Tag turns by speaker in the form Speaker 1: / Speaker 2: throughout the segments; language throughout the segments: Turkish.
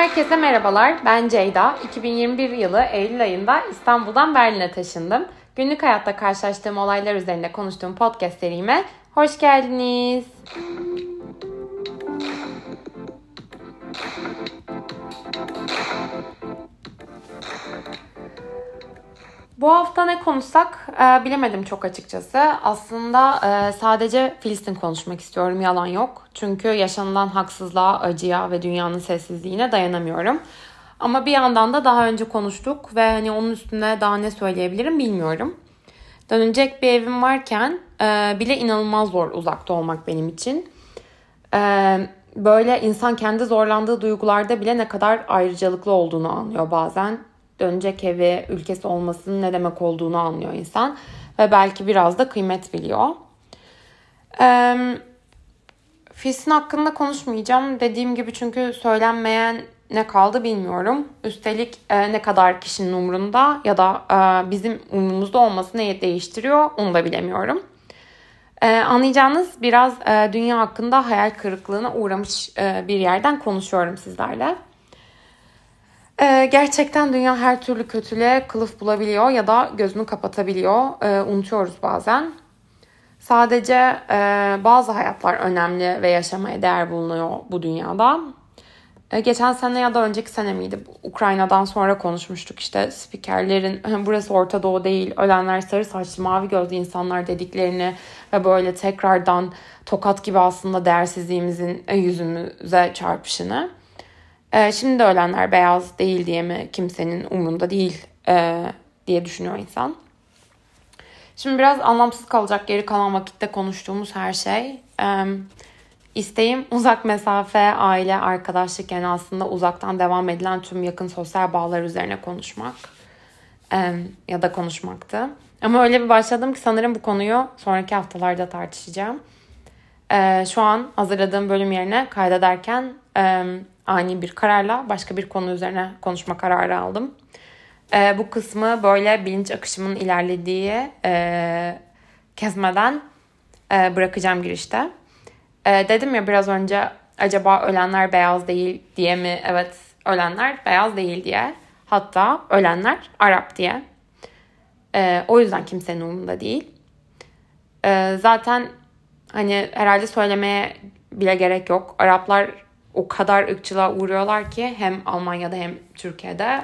Speaker 1: Herkese merhabalar. Ben Ceyda. 2021 yılı Eylül ayında İstanbul'dan Berlin'e taşındım. Günlük hayatta karşılaştığım olaylar üzerinde konuştuğum podcast serime hoş geldiniz. Bu hafta ne konuşsak e, bilemedim çok açıkçası. Aslında e, sadece Filistin konuşmak istiyorum yalan yok. Çünkü yaşanılan haksızlığa, acıya ve dünyanın sessizliğine dayanamıyorum. Ama bir yandan da daha önce konuştuk ve hani onun üstüne daha ne söyleyebilirim bilmiyorum. Dönecek bir evim varken e, bile inanılmaz zor uzakta olmak benim için. E, böyle insan kendi zorlandığı duygularda bile ne kadar ayrıcalıklı olduğunu anlıyor bazen dönecek evi, ülkesi olmasının ne demek olduğunu anlıyor insan. Ve belki biraz da kıymet biliyor. Ee, Filsin hakkında konuşmayacağım. Dediğim gibi çünkü söylenmeyen ne kaldı bilmiyorum. Üstelik e, ne kadar kişinin umrunda ya da e, bizim umrumuzda olması neyi değiştiriyor onu da bilemiyorum. E, anlayacağınız biraz e, dünya hakkında hayal kırıklığına uğramış e, bir yerden konuşuyorum sizlerle. Ee, gerçekten dünya her türlü kötülüğe kılıf bulabiliyor ya da gözünü kapatabiliyor. Ee, unutuyoruz bazen. Sadece e, bazı hayatlar önemli ve yaşamaya değer bulunuyor bu dünyada. E, geçen sene ya da önceki sene miydi? Ukrayna'dan sonra konuşmuştuk işte spikerlerin burası Orta Doğu değil, ölenler sarı saçlı mavi gözlü insanlar dediklerini ve böyle tekrardan tokat gibi aslında değersizliğimizin yüzümüze çarpışını. E, şimdi ölenler beyaz değil diye mi kimsenin umrunda değil e, diye düşünüyor insan. Şimdi biraz anlamsız kalacak geri kalan vakitte konuştuğumuz her şey. E, isteğim uzak mesafe, aile, arkadaşlık yani aslında uzaktan devam edilen tüm yakın sosyal bağlar üzerine konuşmak. E, ya da konuşmaktı. Ama öyle bir başladım ki sanırım bu konuyu sonraki haftalarda tartışacağım. E, şu an hazırladığım bölüm yerine kaydederken e, ani bir kararla başka bir konu üzerine konuşma kararı aldım. E, bu kısmı böyle bilinç akışımın ilerlediği e, kesmeden e, bırakacağım girişte. E, dedim ya biraz önce acaba ölenler beyaz değil diye mi? Evet ölenler beyaz değil diye. Hatta ölenler Arap diye. E, o yüzden kimsenin umurunda değil. E, zaten hani herhalde söylemeye bile gerek yok. Araplar o kadar ırkçılığa uğruyorlar ki hem Almanya'da hem Türkiye'de.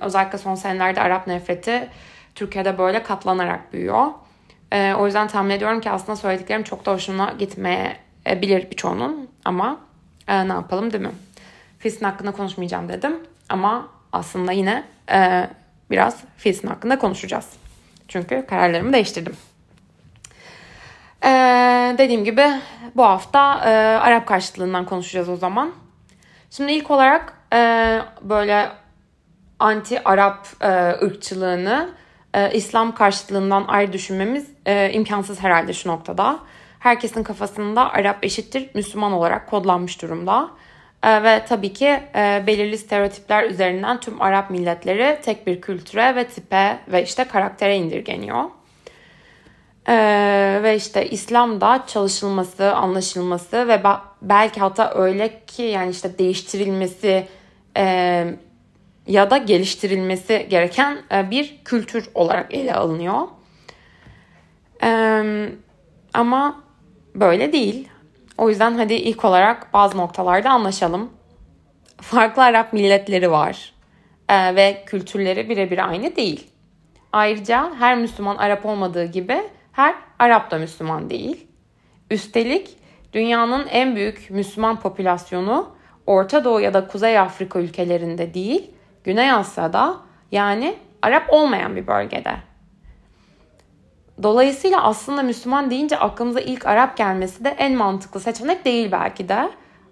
Speaker 1: özellikle son senelerde Arap nefreti Türkiye'de böyle katlanarak büyüyor. o yüzden tahmin ediyorum ki aslında söylediklerim çok da hoşuna gitmeyebilir birçoğunun. Ama e, ne yapalım değil mi? Filistin hakkında konuşmayacağım dedim. Ama aslında yine e, biraz Filistin hakkında konuşacağız. Çünkü kararlarımı değiştirdim. Ee, dediğim gibi bu hafta e, Arap karşıtlığından konuşacağız o zaman. Şimdi ilk olarak e, böyle anti-Arap e, ırkçılığını e, İslam karşıtlığından ayrı düşünmemiz e, imkansız herhalde şu noktada. Herkesin kafasında Arap eşittir Müslüman olarak kodlanmış durumda. E, ve tabii ki e, belirli stereotipler üzerinden tüm Arap milletleri tek bir kültüre ve tipe ve işte karaktere indirgeniyor. Ee, ve işte İslam'da çalışılması, anlaşılması ve belki hatta öyle ki yani işte değiştirilmesi e, ya da geliştirilmesi gereken e, bir kültür olarak ele alınıyor. E, ama böyle değil. O yüzden hadi ilk olarak bazı noktalarda anlaşalım. Farklı Arap milletleri var e, ve kültürleri birebir aynı değil. Ayrıca her Müslüman Arap olmadığı gibi her Arap da Müslüman değil. Üstelik dünyanın en büyük Müslüman popülasyonu Orta Doğu ya da Kuzey Afrika ülkelerinde değil, Güney Asya'da yani Arap olmayan bir bölgede. Dolayısıyla aslında Müslüman deyince aklımıza ilk Arap gelmesi de en mantıklı seçenek değil belki de.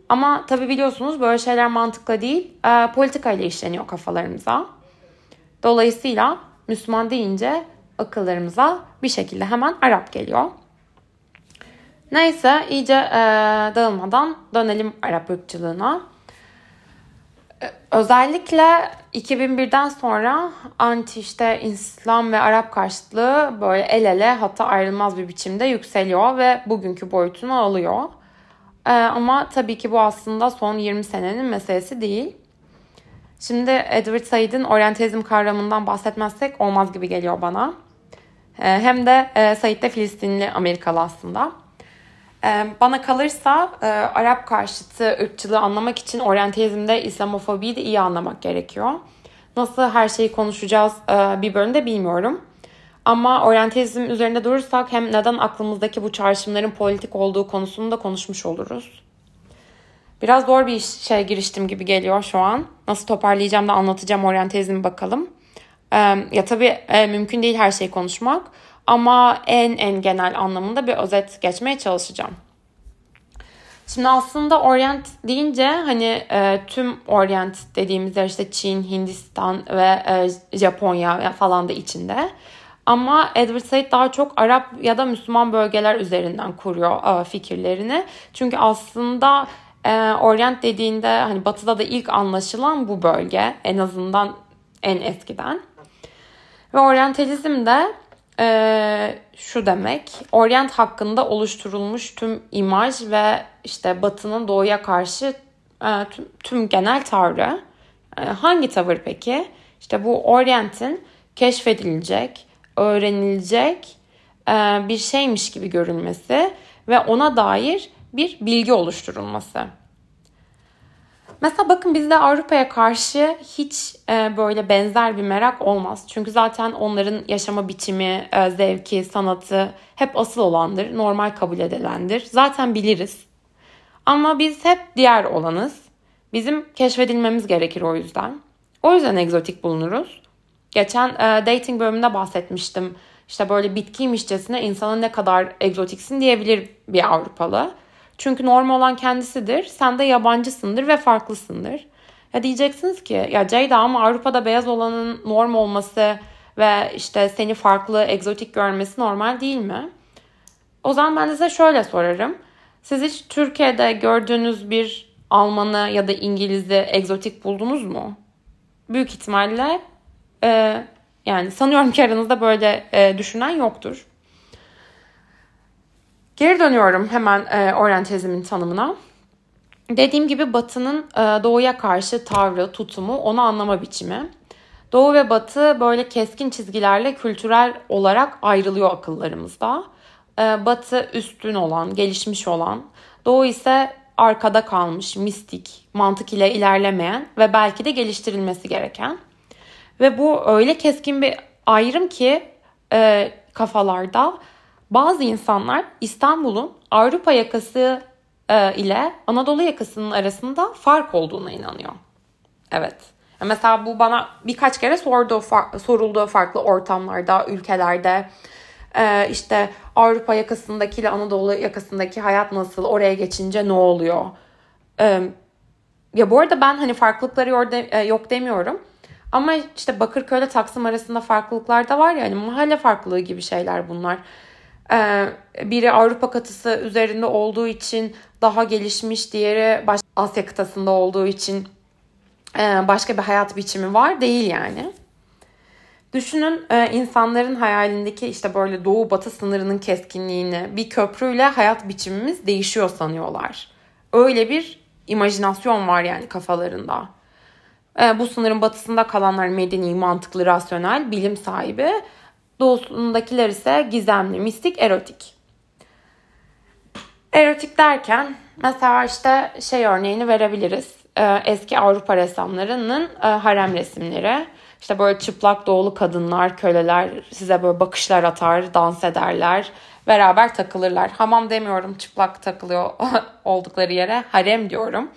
Speaker 1: Ama tabi biliyorsunuz böyle şeyler mantıklı değil, e, politika işleniyor kafalarımıza. Dolayısıyla Müslüman deyince akıllarımıza bir şekilde hemen Arap geliyor. Neyse iyice e, dağılmadan dönelim Arap ırkçılığına. E, özellikle 2001'den sonra anti işte İslam ve Arap karşıtlığı böyle el ele hatta ayrılmaz bir biçimde yükseliyor ve bugünkü boyutunu alıyor. Ee, ama tabii ki bu aslında son 20 senenin meselesi değil. Şimdi Edward Said'in oryantalizm kavramından bahsetmezsek olmaz gibi geliyor bana. Ee, hem de e, Said de Filistinli Amerikalı aslında. Ee, bana kalırsa e, Arap karşıtı ırkçılığı anlamak için oryantalizmde İslamofobiyi de iyi anlamak gerekiyor. Nasıl her şeyi konuşacağız e, bir bölümde bilmiyorum. Ama oryantalizm üzerinde durursak hem neden aklımızdaki bu çağrışımların politik olduğu konusunu da konuşmuş oluruz. Biraz zor bir şey giriştim gibi geliyor şu an. Nasıl toparlayacağım da anlatacağım oryantalizmi bakalım. Ee, ya tabii e, mümkün değil her şeyi konuşmak. Ama en en genel anlamında bir özet geçmeye çalışacağım. Şimdi aslında Orient deyince hani e, tüm Orient dediğimiz yer işte Çin, Hindistan ve e, Japonya falan da içinde. Ama Edward Said daha çok Arap ya da Müslüman bölgeler üzerinden kuruyor e, fikirlerini. Çünkü aslında e, Orient dediğinde hani batıda da ilk anlaşılan bu bölge en azından en eskiden. Ve oryantalizm de e, şu demek. Orient hakkında oluşturulmuş tüm imaj ve işte batının doğuya karşı e, tüm, tüm genel tavrı. E, hangi tavır peki? İşte bu Orient'in keşfedilecek, öğrenilecek e, bir şeymiş gibi görülmesi ve ona dair bir bilgi oluşturulması. Mesela bakın bizde Avrupa'ya karşı hiç e, böyle benzer bir merak olmaz. Çünkü zaten onların yaşama biçimi, e, zevki, sanatı hep asıl olandır, normal kabul edilendir. Zaten biliriz. Ama biz hep diğer olanız. Bizim keşfedilmemiz gerekir o yüzden. O yüzden egzotik bulunuruz. Geçen e, dating bölümünde bahsetmiştim. İşte böyle bitkiymişçesine insana ne kadar egzotiksin diyebilir bir Avrupalı. Çünkü normal olan kendisidir. Sen de yabancısındır ve farklısındır. Ya diyeceksiniz ki ya Ceyda ama Avrupa'da beyaz olanın norm olması ve işte seni farklı, egzotik görmesi normal değil mi? O zaman ben de size şöyle sorarım. Siz hiç Türkiye'de gördüğünüz bir Almanı ya da İngiliz'i egzotik buldunuz mu? Büyük ihtimalle e, yani sanıyorum ki aranızda böyle e, düşünen yoktur. Geri dönüyorum hemen e, oryantalizmin tanımına. Dediğim gibi Batı'nın e, Doğu'ya karşı tavrı, tutumu, onu anlama biçimi. Doğu ve Batı böyle keskin çizgilerle kültürel olarak ayrılıyor akıllarımızda. E, batı üstün olan, gelişmiş olan, Doğu ise arkada kalmış, mistik, mantık ile ilerlemeyen ve belki de geliştirilmesi gereken. Ve bu öyle keskin bir ayrım ki e, kafalarda bazı insanlar İstanbul'un Avrupa yakası e, ile Anadolu yakasının arasında fark olduğuna inanıyor. Evet. Mesela bu bana birkaç kere sordu, soruldu farklı ortamlarda, ülkelerde. Ee, işte Avrupa yakasındaki ile Anadolu yakasındaki hayat nasıl, oraya geçince ne oluyor? Ee, ya bu arada ben hani farklılıkları e, yok demiyorum. Ama işte Bakırköy ile Taksim arasında farklılıklar da var ya hani mahalle farklılığı gibi şeyler bunlar. Ee, biri Avrupa kıtası üzerinde olduğu için daha gelişmiş, diğeri Asya kıtasında olduğu için e, başka bir hayat biçimi var değil yani. Düşünün e, insanların hayalindeki işte böyle doğu batı sınırının keskinliğini bir köprüyle hayat biçimimiz değişiyor sanıyorlar. Öyle bir imajinasyon var yani kafalarında. E, bu sınırın batısında kalanlar medeni, mantıklı, rasyonel, bilim sahibi. Doğusundakiler ise gizemli, mistik, erotik. Erotik derken mesela işte şey örneğini verebiliriz. Ee, eski Avrupa ressamlarının e, harem resimleri. İşte böyle çıplak doğulu kadınlar, köleler size böyle bakışlar atar, dans ederler, beraber takılırlar. Hamam demiyorum çıplak takılıyor oldukları yere, harem diyorum.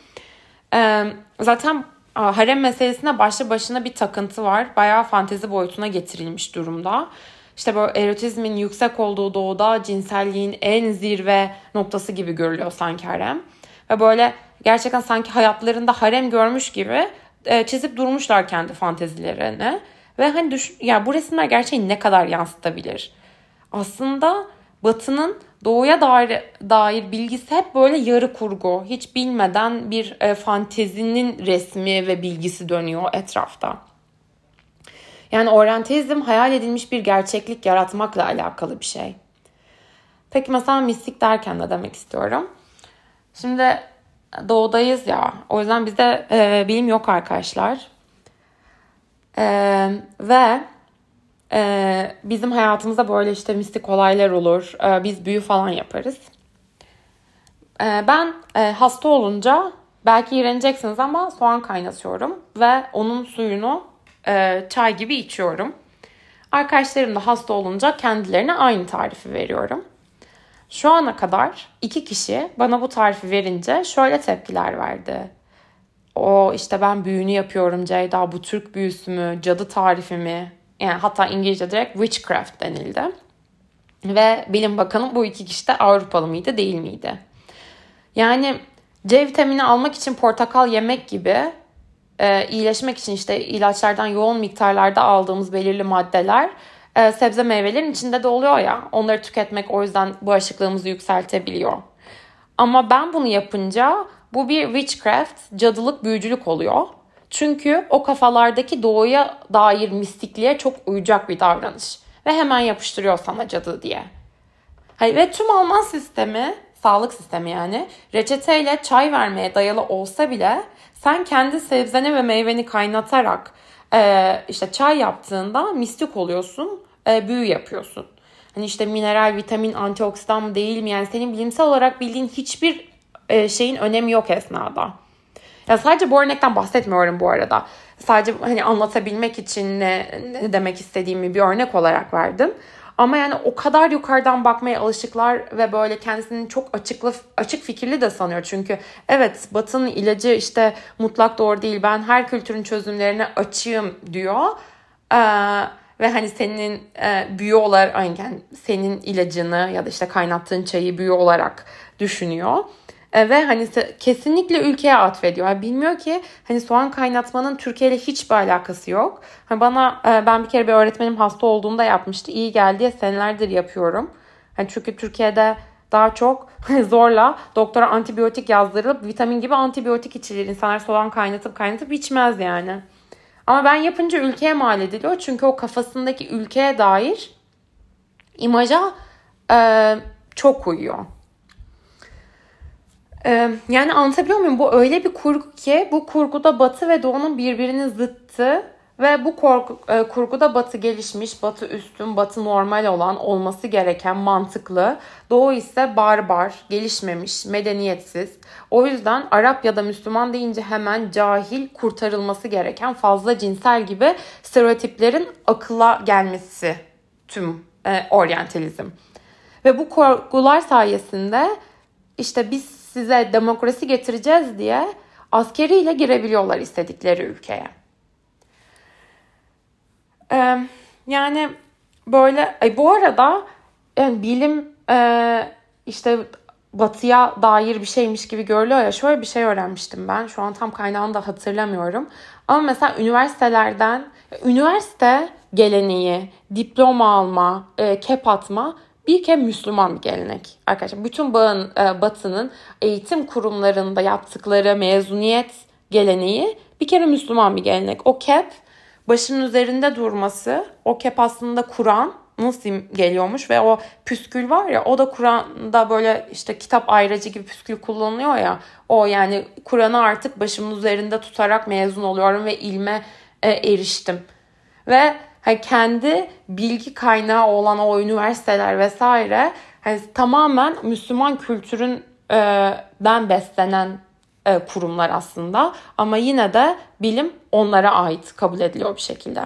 Speaker 1: Ee, zaten harem meselesine başlı başına bir takıntı var. Bayağı fantezi boyutuna getirilmiş durumda. İşte böyle erotizmin yüksek olduğu doğuda cinselliğin en zirve noktası gibi görülüyor sanki harem. Ve böyle gerçekten sanki hayatlarında harem görmüş gibi e, çizip durmuşlar kendi fantezilerini. Ve hani düşün, ya bu resimler gerçeği ne kadar yansıtabilir? Aslında Batı'nın doğuya dair, dair bilgisi hep böyle yarı kurgu. Hiç bilmeden bir e, fantezinin resmi ve bilgisi dönüyor etrafta. Yani oryantalizm hayal edilmiş bir gerçeklik yaratmakla alakalı bir şey. Peki mesela mistik derken ne demek istiyorum? Şimdi doğudayız ya. O yüzden bizde e, bilim yok arkadaşlar. Ee, ve e, bizim hayatımızda böyle işte mistik olaylar olur. Ee, biz büyü falan yaparız. Ee, ben e, hasta olunca belki iğreneceksiniz ama soğan kaynatıyorum ve onun suyunu e, çay gibi içiyorum. Arkadaşlarım da hasta olunca kendilerine aynı tarifi veriyorum. Şu ana kadar iki kişi bana bu tarifi verince şöyle tepkiler verdi. O işte ben büyünü yapıyorum Ceyda bu Türk büyüsü mü, cadı tarifi mi? Yani hatta İngilizce direkt witchcraft denildi. Ve bilim bakanı bu iki kişi de Avrupalı mıydı değil miydi? Yani C vitamini almak için portakal yemek gibi e, iyileşmek için işte ilaçlardan yoğun miktarlarda aldığımız belirli maddeler e, sebze meyvelerin içinde de oluyor ya. Onları tüketmek o yüzden bağışıklığımızı yükseltebiliyor. Ama ben bunu yapınca bu bir witchcraft, cadılık, büyücülük oluyor. Çünkü o kafalardaki doğuya dair mistikliğe çok uyacak bir davranış. Ve hemen yapıştırıyor sana cadı diye. Hayır, ve tüm Alman sistemi, sağlık sistemi yani, reçeteyle çay vermeye dayalı olsa bile sen kendi sebzeni ve meyveni kaynatarak e, işte çay yaptığında mistik oluyorsun, e, büyü yapıyorsun. Hani işte mineral, vitamin, antioksidan mı değil mi? Yani senin bilimsel olarak bildiğin hiçbir e, şeyin önemi yok esnada. Ya sadece bu örnekten bahsetmiyorum bu arada. Sadece hani anlatabilmek için ne, ne demek istediğimi bir örnek olarak verdim. Ama yani o kadar yukarıdan bakmaya alışıklar ve böyle kendisinin çok açıklı açık fikirli de sanıyor. Çünkü evet Batı'nın ilacı işte mutlak doğru değil. Ben her kültürün çözümlerine açığım diyor. Ee, ve hani senin e, büyü olarak yani senin ilacını ya da işte kaynattığın çayı büyü olarak düşünüyor. E, ve hani kesinlikle ülkeye atfediyor. Yani bilmiyor ki hani soğan kaynatmanın Türkiye ile hiçbir alakası yok. Hani bana e, ben bir kere bir öğretmenim hasta olduğunda yapmıştı. İyi geldi diye senelerdir yapıyorum. Hani çünkü Türkiye'de daha çok zorla doktora antibiyotik yazdırılıp vitamin gibi antibiyotik içilir. İnsanlar soğan kaynatıp kaynatıp içmez yani. Ama ben yapınca ülkeye mal ediliyor. Çünkü o kafasındaki ülkeye dair imaja e, çok uyuyor. Ee, yani anlatabiliyor muyum? Bu öyle bir kurgu ki bu kurguda Batı ve Doğu'nun birbirinin zıttı ve bu korku, e, kurguda Batı gelişmiş, Batı üstün, Batı normal olan olması gereken mantıklı. Doğu ise barbar, gelişmemiş, medeniyetsiz. O yüzden Arap ya da Müslüman deyince hemen cahil, kurtarılması gereken fazla cinsel gibi stereotiplerin akılla gelmesi tüm e, oryantalizm. Ve bu korkular sayesinde işte biz size demokrasi getireceğiz diye askeriyle girebiliyorlar istedikleri ülkeye. Ee, yani böyle ay bu arada yani bilim e, işte batıya dair bir şeymiş gibi görülüyor ya şöyle bir şey öğrenmiştim ben. Şu an tam kaynağını da hatırlamıyorum. Ama mesela üniversitelerden üniversite geleneği, diploma alma, e, kep atma bir kere Müslüman bir gelenek. Arkadaşlar bütün bağın, e, Batı'nın eğitim kurumlarında yaptıkları mezuniyet geleneği bir kere Müslüman bir gelenek. O kep başının üzerinde durması, o kep aslında Kur'an nasıl geliyormuş ve o püskül var ya o da Kur'an'da böyle işte kitap ayracı gibi püskül kullanılıyor ya o yani Kur'an'ı artık başımın üzerinde tutarak mezun oluyorum ve ilme e, eriştim. Ve hani kendi bilgi kaynağı olan o üniversiteler vesaire hani tamamen Müslüman kültüründen beslenen e, kurumlar aslında ama yine de bilim onlara ait kabul ediliyor bir şekilde.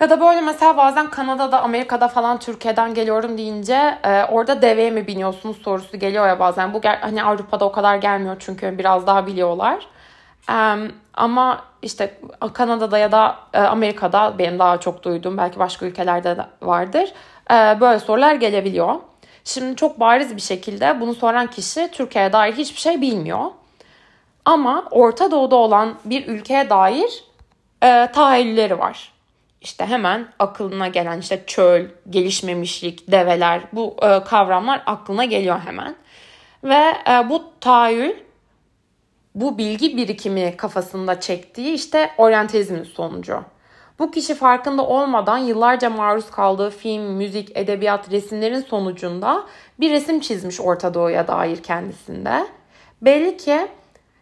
Speaker 1: Ya da böyle mesela bazen Kanada'da, Amerika'da falan Türkiye'den geliyorum deyince e, orada deveye mi biniyorsunuz sorusu geliyor ya bazen. Bu hani Avrupa'da o kadar gelmiyor çünkü biraz daha biliyorlar. Ama işte Kanada'da ya da e, Amerika'da benim daha çok duyduğum belki başka ülkelerde de vardır. E, böyle sorular gelebiliyor. Şimdi çok bariz bir şekilde bunu soran kişi Türkiye'ye dair hiçbir şey bilmiyor. Ama Orta Doğu'da olan bir ülkeye dair e, tahayyülleri var. İşte hemen aklına gelen işte çöl, gelişmemişlik, develer bu e, kavramlar aklına geliyor hemen. Ve e, bu tahayyül bu bilgi birikimi kafasında çektiği işte oryantalizmin sonucu. Bu kişi farkında olmadan yıllarca maruz kaldığı film, müzik, edebiyat, resimlerin sonucunda bir resim çizmiş Orta Doğu'ya dair kendisinde. Belli ki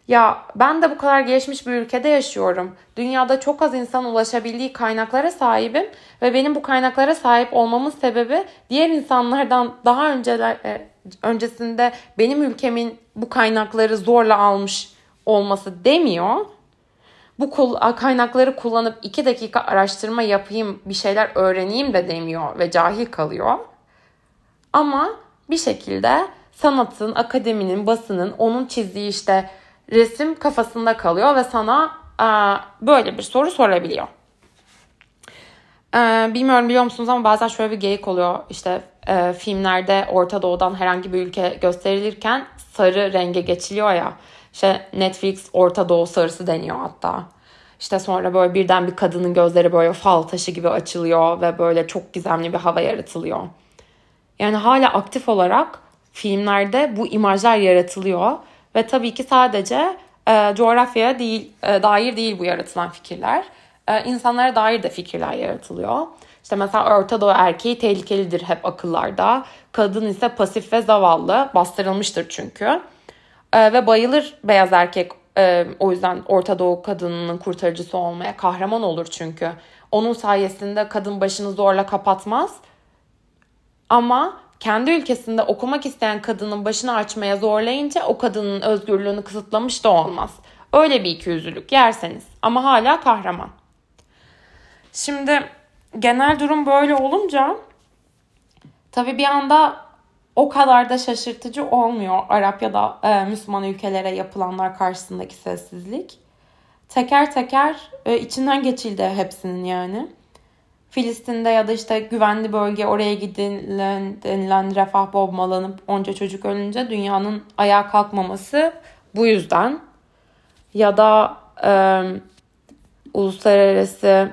Speaker 1: Ya ben de bu kadar gelişmiş bir ülkede yaşıyorum. Dünyada çok az insan ulaşabildiği kaynaklara sahibim ve benim bu kaynaklara sahip olmamın sebebi diğer insanlardan daha önceler e, öncesinde benim ülkemin bu kaynakları zorla almış olması demiyor. Bu kaynakları kullanıp iki dakika araştırma yapayım, bir şeyler öğreneyim de demiyor ve cahil kalıyor. Ama bir şekilde sanatın, akademinin, basının onun çizdiği işte resim kafasında kalıyor ve sana böyle bir soru sorabiliyor. E, bilmiyorum biliyor musunuz ama bazen şöyle bir geyik oluyor. İşte e, filmlerde Orta Doğu'dan herhangi bir ülke gösterilirken sarı renge geçiliyor ya. İşte Netflix Orta Doğu sarısı deniyor hatta. İşte sonra böyle birden bir kadının gözleri böyle fal taşı gibi açılıyor ve böyle çok gizemli bir hava yaratılıyor. Yani hala aktif olarak filmlerde bu imajlar yaratılıyor ve tabii ki sadece e, coğrafyaya değil, e, dair değil bu yaratılan fikirler. E, insanlara dair de fikirler yaratılıyor. İşte mesela Orta Doğu erkeği tehlikelidir hep akıllarda. Kadın ise pasif ve zavallı. Bastırılmıştır çünkü. E, ve bayılır beyaz erkek e, o yüzden Orta Doğu kadınının kurtarıcısı olmaya kahraman olur çünkü. Onun sayesinde kadın başını zorla kapatmaz. Ama kendi ülkesinde okumak isteyen kadının başını açmaya zorlayınca o kadının özgürlüğünü kısıtlamış da olmaz. Öyle bir ikiyüzlülük yerseniz ama hala kahraman. Şimdi genel durum böyle olunca tabii bir anda o kadar da şaşırtıcı olmuyor Arap ya da e, Müslüman ülkelere yapılanlar karşısındaki sessizlik. Teker teker e, içinden geçildi hepsinin yani. Filistin'de ya da işte güvenli bölge oraya gidilen denilen refah bombalanıp onca çocuk ölünce dünyanın ayağa kalkmaması bu yüzden. Ya da e, uluslararası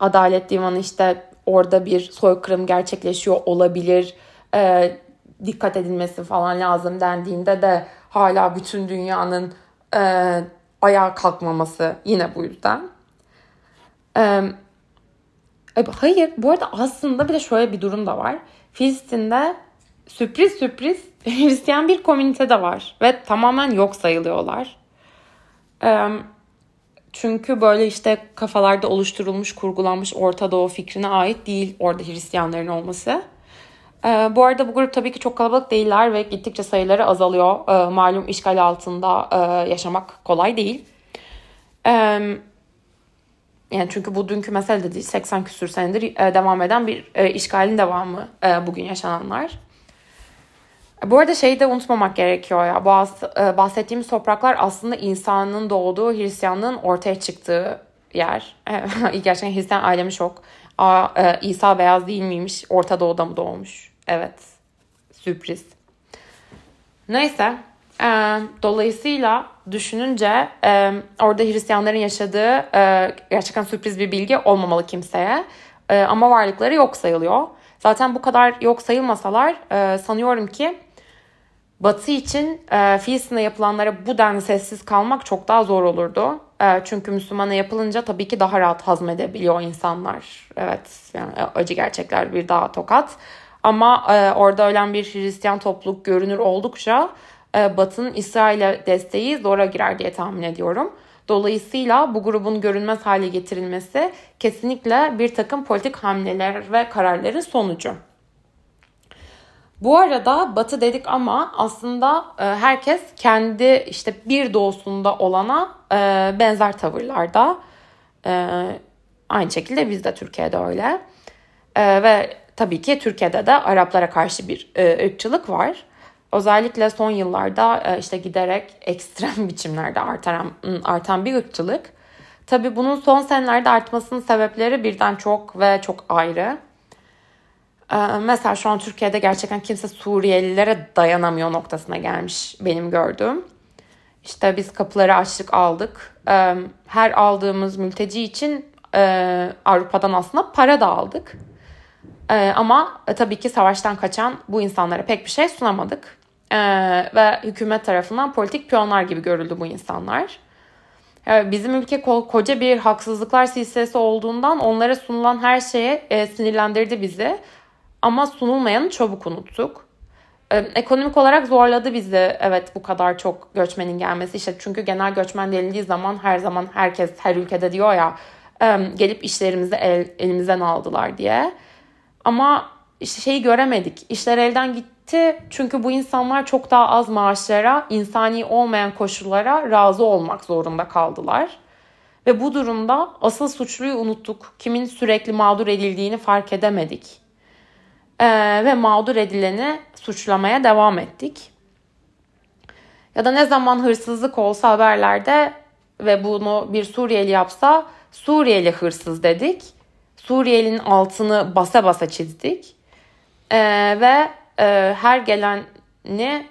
Speaker 1: adalet divanı işte orada bir soykırım gerçekleşiyor olabilir. E, dikkat edilmesi falan lazım dendiğinde de hala bütün dünyanın e, ayağa kalkmaması yine bu yüzden. Evet Hayır bu arada aslında bir de şöyle bir durum da var. Filistin'de sürpriz sürpriz Hristiyan bir komünite de var. Ve tamamen yok sayılıyorlar. Çünkü böyle işte kafalarda oluşturulmuş, kurgulanmış Orta Doğu fikrine ait değil orada Hristiyanların olması. Bu arada bu grup tabii ki çok kalabalık değiller ve gittikçe sayıları azalıyor. Malum işgal altında yaşamak kolay değil. Yani çünkü bu dünkü mesele de değil. 80 küsür senedir e, devam eden bir e, işgalin devamı e, bugün yaşananlar. Bu arada şeyi de unutmamak gerekiyor ya. Bu e, bahsettiğimiz topraklar aslında insanın doğduğu Hristiyanlığın ortaya çıktığı yer. Gerçekten Hristiyan ailemi şok. Aa, e, İsa beyaz değil miymiş? Orta Doğu'da mı doğmuş? Evet. Sürpriz. Neyse. E, dolayısıyla düşününce e, orada Hristiyanların yaşadığı e, gerçekten sürpriz bir bilgi olmamalı kimseye. E, ama varlıkları yok sayılıyor. Zaten bu kadar yok sayılmasalar e, sanıyorum ki Batı için e, Filistin'de yapılanlara bu denli sessiz kalmak çok daha zor olurdu. E, çünkü Müslümana yapılınca tabii ki daha rahat hazmedebiliyor insanlar. Evet yani acı gerçekler bir daha tokat. Ama e, orada ölen bir Hristiyan topluluk görünür oldukça e, Batı'nın İsrail'e desteği zora girer diye tahmin ediyorum. Dolayısıyla bu grubun görünmez hale getirilmesi kesinlikle bir takım politik hamleler ve kararların sonucu. Bu arada Batı dedik ama aslında e, herkes kendi işte bir doğusunda olana e, benzer tavırlarda. Aynı şekilde biz de Türkiye'de öyle. Ve tabii ki Türkiye'de de Araplara karşı bir ırkçılık var. Özellikle son yıllarda e, işte giderek ekstrem biçimlerde artan, artan bir ırkçılık. Tabii bunun son senelerde artmasının sebepleri birden çok ve çok ayrı. E, mesela şu an Türkiye'de gerçekten kimse Suriyelilere dayanamıyor noktasına gelmiş benim gördüğüm. İşte biz kapıları açtık aldık. E, her aldığımız mülteci için Avrupa'dan aslında para da aldık. Ama tabii ki savaştan kaçan bu insanlara pek bir şey sunamadık. Ee, ve hükümet tarafından politik piyonlar gibi görüldü bu insanlar. Bizim ülke koca bir haksızlıklar silsilesi olduğundan onlara sunulan her şeye e, sinirlendirdi bizi. Ama sunulmayanı çabuk unuttuk. e, ekonomik olarak zorladı bizi evet bu kadar çok göçmenin gelmesi. İşte çünkü genel göçmen denildiği zaman her zaman herkes her ülkede diyor ya e, gelip işlerimizi el, elimizden aldılar diye. Ama işte şeyi göremedik. İşler elden gitti çünkü bu insanlar çok daha az maaşlara, insani olmayan koşullara razı olmak zorunda kaldılar. Ve bu durumda asıl suçluyu unuttuk. Kimin sürekli mağdur edildiğini fark edemedik. Ee, ve mağdur edileni suçlamaya devam ettik. Ya da ne zaman hırsızlık olsa haberlerde ve bunu bir Suriyeli yapsa Suriyeli hırsız dedik. Suriyelinin altını basa basa çizdik. Ee, ve e, her geleni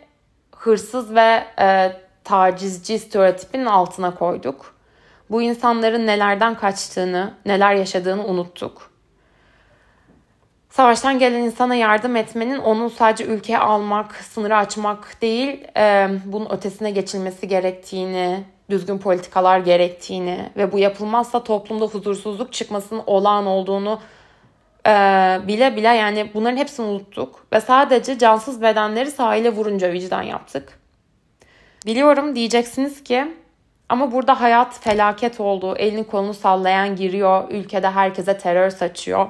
Speaker 1: hırsız ve e, tacizci stereotipin altına koyduk. Bu insanların nelerden kaçtığını, neler yaşadığını unuttuk. Savaştan gelen insana yardım etmenin onu sadece ülkeye almak, sınırı açmak değil, e, bunun ötesine geçilmesi gerektiğini, düzgün politikalar gerektiğini ve bu yapılmazsa toplumda huzursuzluk çıkmasının olağan olduğunu e, bile bile yani bunların hepsini unuttuk ve sadece cansız bedenleri sahile vurunca vicdan yaptık. Biliyorum diyeceksiniz ki ama burada hayat felaket oldu. Elini kolunu sallayan giriyor. Ülkede herkese terör saçıyor.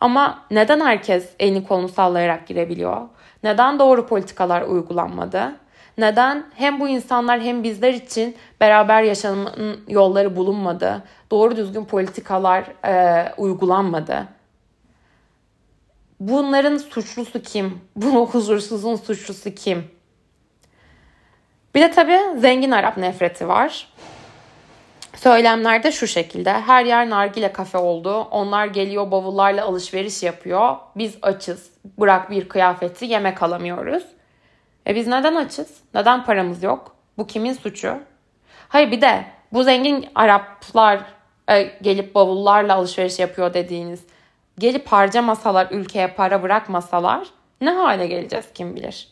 Speaker 1: Ama neden herkes elini kolunu sallayarak girebiliyor? Neden doğru politikalar uygulanmadı? Neden hem bu insanlar hem bizler için beraber yaşamanın yolları bulunmadı? Doğru düzgün politikalar e, uygulanmadı? Bunların suçlusu kim? Bu huzursuzun suçlusu kim? Bir de tabii zengin Arap nefreti var. Söylemlerde şu şekilde. Her yer nargile kafe oldu. Onlar geliyor bavullarla alışveriş yapıyor. Biz açız. Bırak bir kıyafeti yemek alamıyoruz. E biz neden açız? Neden paramız yok? Bu kimin suçu? Hayır bir de bu zengin Araplar e, gelip bavullarla alışveriş yapıyor dediğiniz gelip harcamasalar ülkeye para bırakmasalar ne hale geleceğiz kim bilir.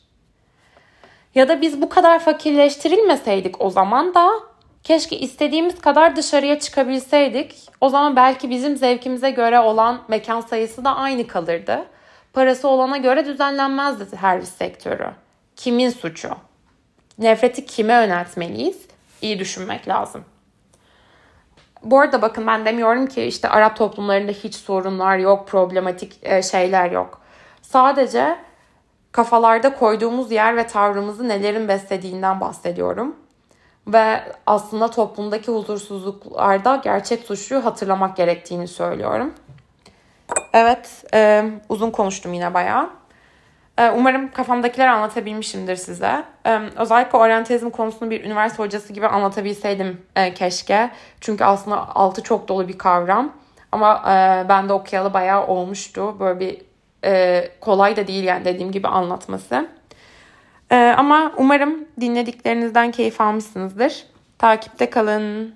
Speaker 1: Ya da biz bu kadar fakirleştirilmeseydik o zaman da keşke istediğimiz kadar dışarıya çıkabilseydik. O zaman belki bizim zevkimize göre olan mekan sayısı da aynı kalırdı. Parası olana göre düzenlenmezdi servis sektörü. Kimin suçu? Nefreti kime yöneltmeliyiz? İyi düşünmek lazım. Bu arada bakın ben demiyorum ki işte Arap toplumlarında hiç sorunlar yok, problematik e, şeyler yok. Sadece kafalarda koyduğumuz yer ve tavrımızı nelerin beslediğinden bahsediyorum. Ve aslında toplumdaki huzursuzluklarda gerçek suçluyu hatırlamak gerektiğini söylüyorum. Evet, e, uzun konuştum yine bayağı. E, umarım kafamdakiler anlatabilmişimdir size. E, özellikle oryantalizm konusunu bir üniversite hocası gibi anlatabilseydim e, keşke. Çünkü aslında altı çok dolu bir kavram. Ama e, ben de okuyalı bayağı olmuştu. Böyle bir e, kolay da değil yani dediğim gibi anlatması. E, ama umarım dinlediklerinizden keyif almışsınızdır. Takipte kalın.